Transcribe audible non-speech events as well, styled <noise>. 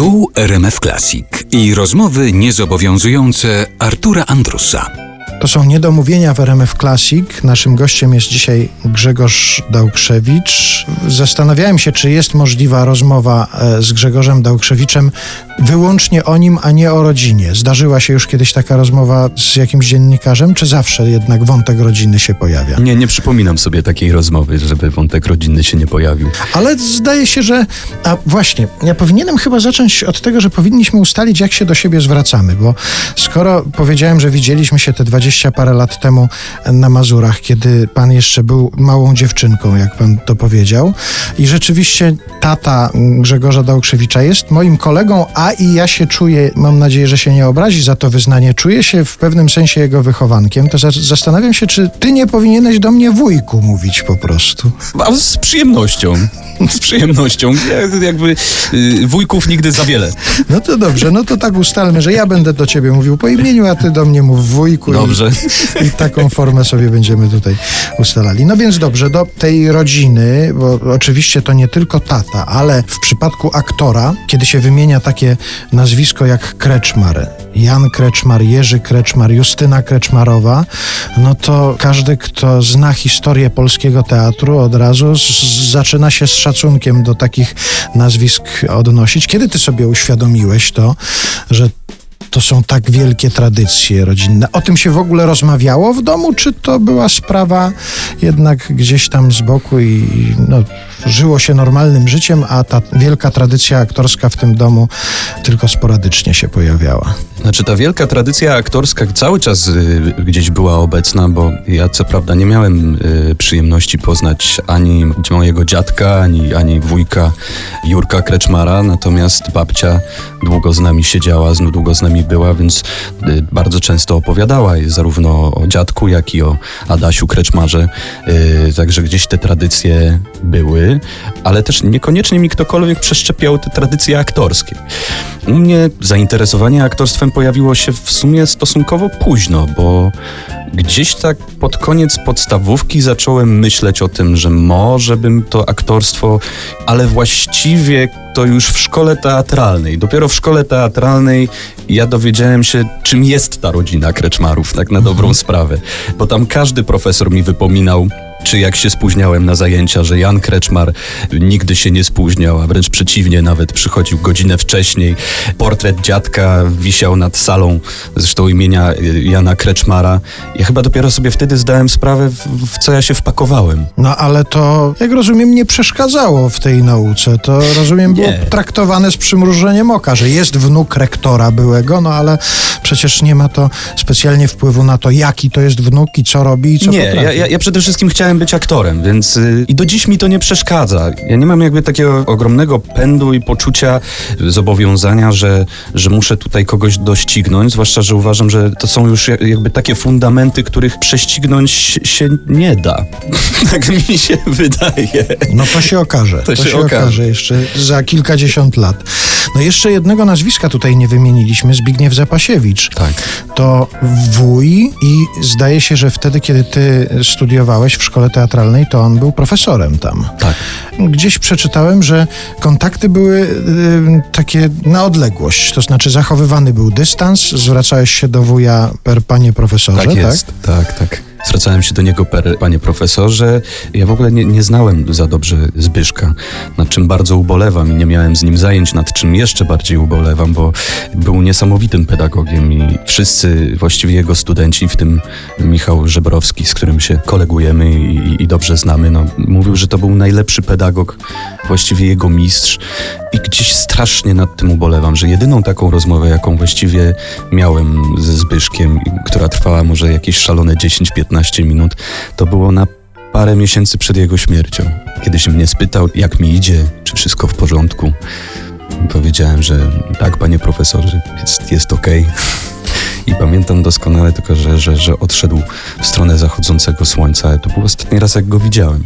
Tu RMF Classic i rozmowy niezobowiązujące Artura Andrusa. To są niedomówienia w RMF Classic. Naszym gościem jest dzisiaj Grzegorz Dałkrzewicz. Zastanawiałem się, czy jest możliwa rozmowa e, z Grzegorzem Dałkrzewiczem wyłącznie o nim, a nie o rodzinie. Zdarzyła się już kiedyś taka rozmowa z jakimś dziennikarzem, czy zawsze jednak wątek rodziny się pojawia? Nie, nie przypominam sobie takiej rozmowy, żeby wątek rodzinny się nie pojawił. Ale zdaje się, że. A właśnie, ja powinienem chyba zacząć od tego, że powinniśmy ustalić, jak się do siebie zwracamy, bo skoro powiedziałem, że widzieliśmy się te 20 dwadzieścia parę lat temu na Mazurach, kiedy pan jeszcze był małą dziewczynką, jak pan to powiedział. I rzeczywiście tata Grzegorza Dałkrzewicza jest moim kolegą, a i ja się czuję, mam nadzieję, że się nie obrazi za to wyznanie, czuję się w pewnym sensie jego wychowankiem. To zastanawiam się, czy ty nie powinieneś do mnie wujku mówić po prostu. A z przyjemnością. Z przyjemnością. Jakby y, wujków nigdy za wiele. No to dobrze, no to tak ustalmy, że ja będę do ciebie mówił po imieniu, a ty do mnie mów wujku. Dobrze. Dobrze. I taką formę sobie będziemy tutaj ustalali. No więc dobrze, do tej rodziny, bo oczywiście to nie tylko tata, ale w przypadku aktora, kiedy się wymienia takie nazwisko jak Kreczmar, Jan Kreczmar, Jerzy Kreczmar, Justyna Kreczmarowa, no to każdy, kto zna historię polskiego teatru, od razu z, zaczyna się z szacunkiem do takich nazwisk odnosić. Kiedy ty sobie uświadomiłeś to, że to są tak wielkie tradycje rodzinne. O tym się w ogóle rozmawiało w domu, czy to była sprawa jednak gdzieś tam z boku i no, żyło się normalnym życiem, a ta wielka tradycja aktorska w tym domu tylko sporadycznie się pojawiała? Znaczy ta wielka tradycja aktorska cały czas y, gdzieś była obecna, bo ja co prawda nie miałem y, przyjemności poznać ani mojego dziadka, ani, ani wujka Jurka Kreczmara, natomiast babcia długo z nami siedziała, długo z nami była, więc y, bardzo często opowiadała zarówno o dziadku, jak i o Adasiu Kreczmarze. Y, także gdzieś te tradycje były, ale też niekoniecznie mi ktokolwiek przeszczepiał te tradycje aktorskie. U mnie zainteresowanie aktorstwem pojawiło się w sumie stosunkowo późno, bo gdzieś tak pod koniec podstawówki zacząłem myśleć o tym, że może bym to aktorstwo, ale właściwie to już w szkole teatralnej. Dopiero w szkole teatralnej ja dowiedziałem się, czym jest ta rodzina Kreczmarów, tak na dobrą mhm. sprawę. Bo tam każdy profesor mi wypominał, czy jak się spóźniałem na zajęcia, że Jan Kreczmar nigdy się nie spóźniał, a wręcz przeciwnie, nawet przychodził godzinę wcześniej. Portret dziadka wisiał nad salą, zresztą imienia Jana Kreczmara. Ja chyba dopiero sobie wtedy zdałem sprawę, w, co ja się wpakowałem. No ale to, jak rozumiem, nie przeszkadzało w tej nauce. To, rozumiem, było traktowane z przymrużeniem oka, że jest wnuk rektora byłego, no ale przecież nie ma to specjalnie wpływu na to, jaki to jest wnuk i co robi i co Nie, ja, ja, ja przede wszystkim chciałem chciałem być aktorem, więc y, i do dziś mi to nie przeszkadza. Ja nie mam jakby takiego ogromnego pędu i poczucia zobowiązania, że, że muszę tutaj kogoś doścignąć, zwłaszcza, że uważam, że to są już jakby takie fundamenty, których prześcignąć się nie da. <laughs> tak mi się wydaje. No to się okaże. To, to się, się okaże. okaże jeszcze za kilkadziesiąt lat. No jeszcze jednego nazwiska tutaj nie wymieniliśmy, Zbigniew Zapasiewicz. Tak. To wuj i zdaje się, że wtedy, kiedy ty studiowałeś w szkole teatralnej, to on był profesorem tam. Tak. Gdzieś przeczytałem, że kontakty były y, takie na odległość, to znaczy zachowywany był dystans, zwracałeś się do wuja per panie profesorze, tak? Jest. tak, tak. tak. Zwracałem się do niego per, panie profesorze. Ja w ogóle nie, nie znałem za dobrze Zbyszka, nad czym bardzo ubolewam i nie miałem z nim zajęć, nad czym jeszcze bardziej ubolewam, bo był niesamowitym pedagogiem i wszyscy właściwie jego studenci, w tym Michał Żebrowski, z którym się kolegujemy i, i dobrze znamy, no, mówił, że to był najlepszy pedagog, właściwie jego mistrz i gdzieś strasznie nad tym ubolewam, że jedyną taką rozmowę, jaką właściwie miałem ze Zbyszkiem, która trwała może jakieś szalone 10-15 15 minut, to było na parę miesięcy przed jego śmiercią. Kiedyś mnie spytał, jak mi idzie, czy wszystko w porządku. Powiedziałem, że tak, panie profesorze, jest, jest okej. Okay. I pamiętam doskonale tylko, że, że, że odszedł w stronę zachodzącego słońca. To był ostatni raz, jak go widziałem.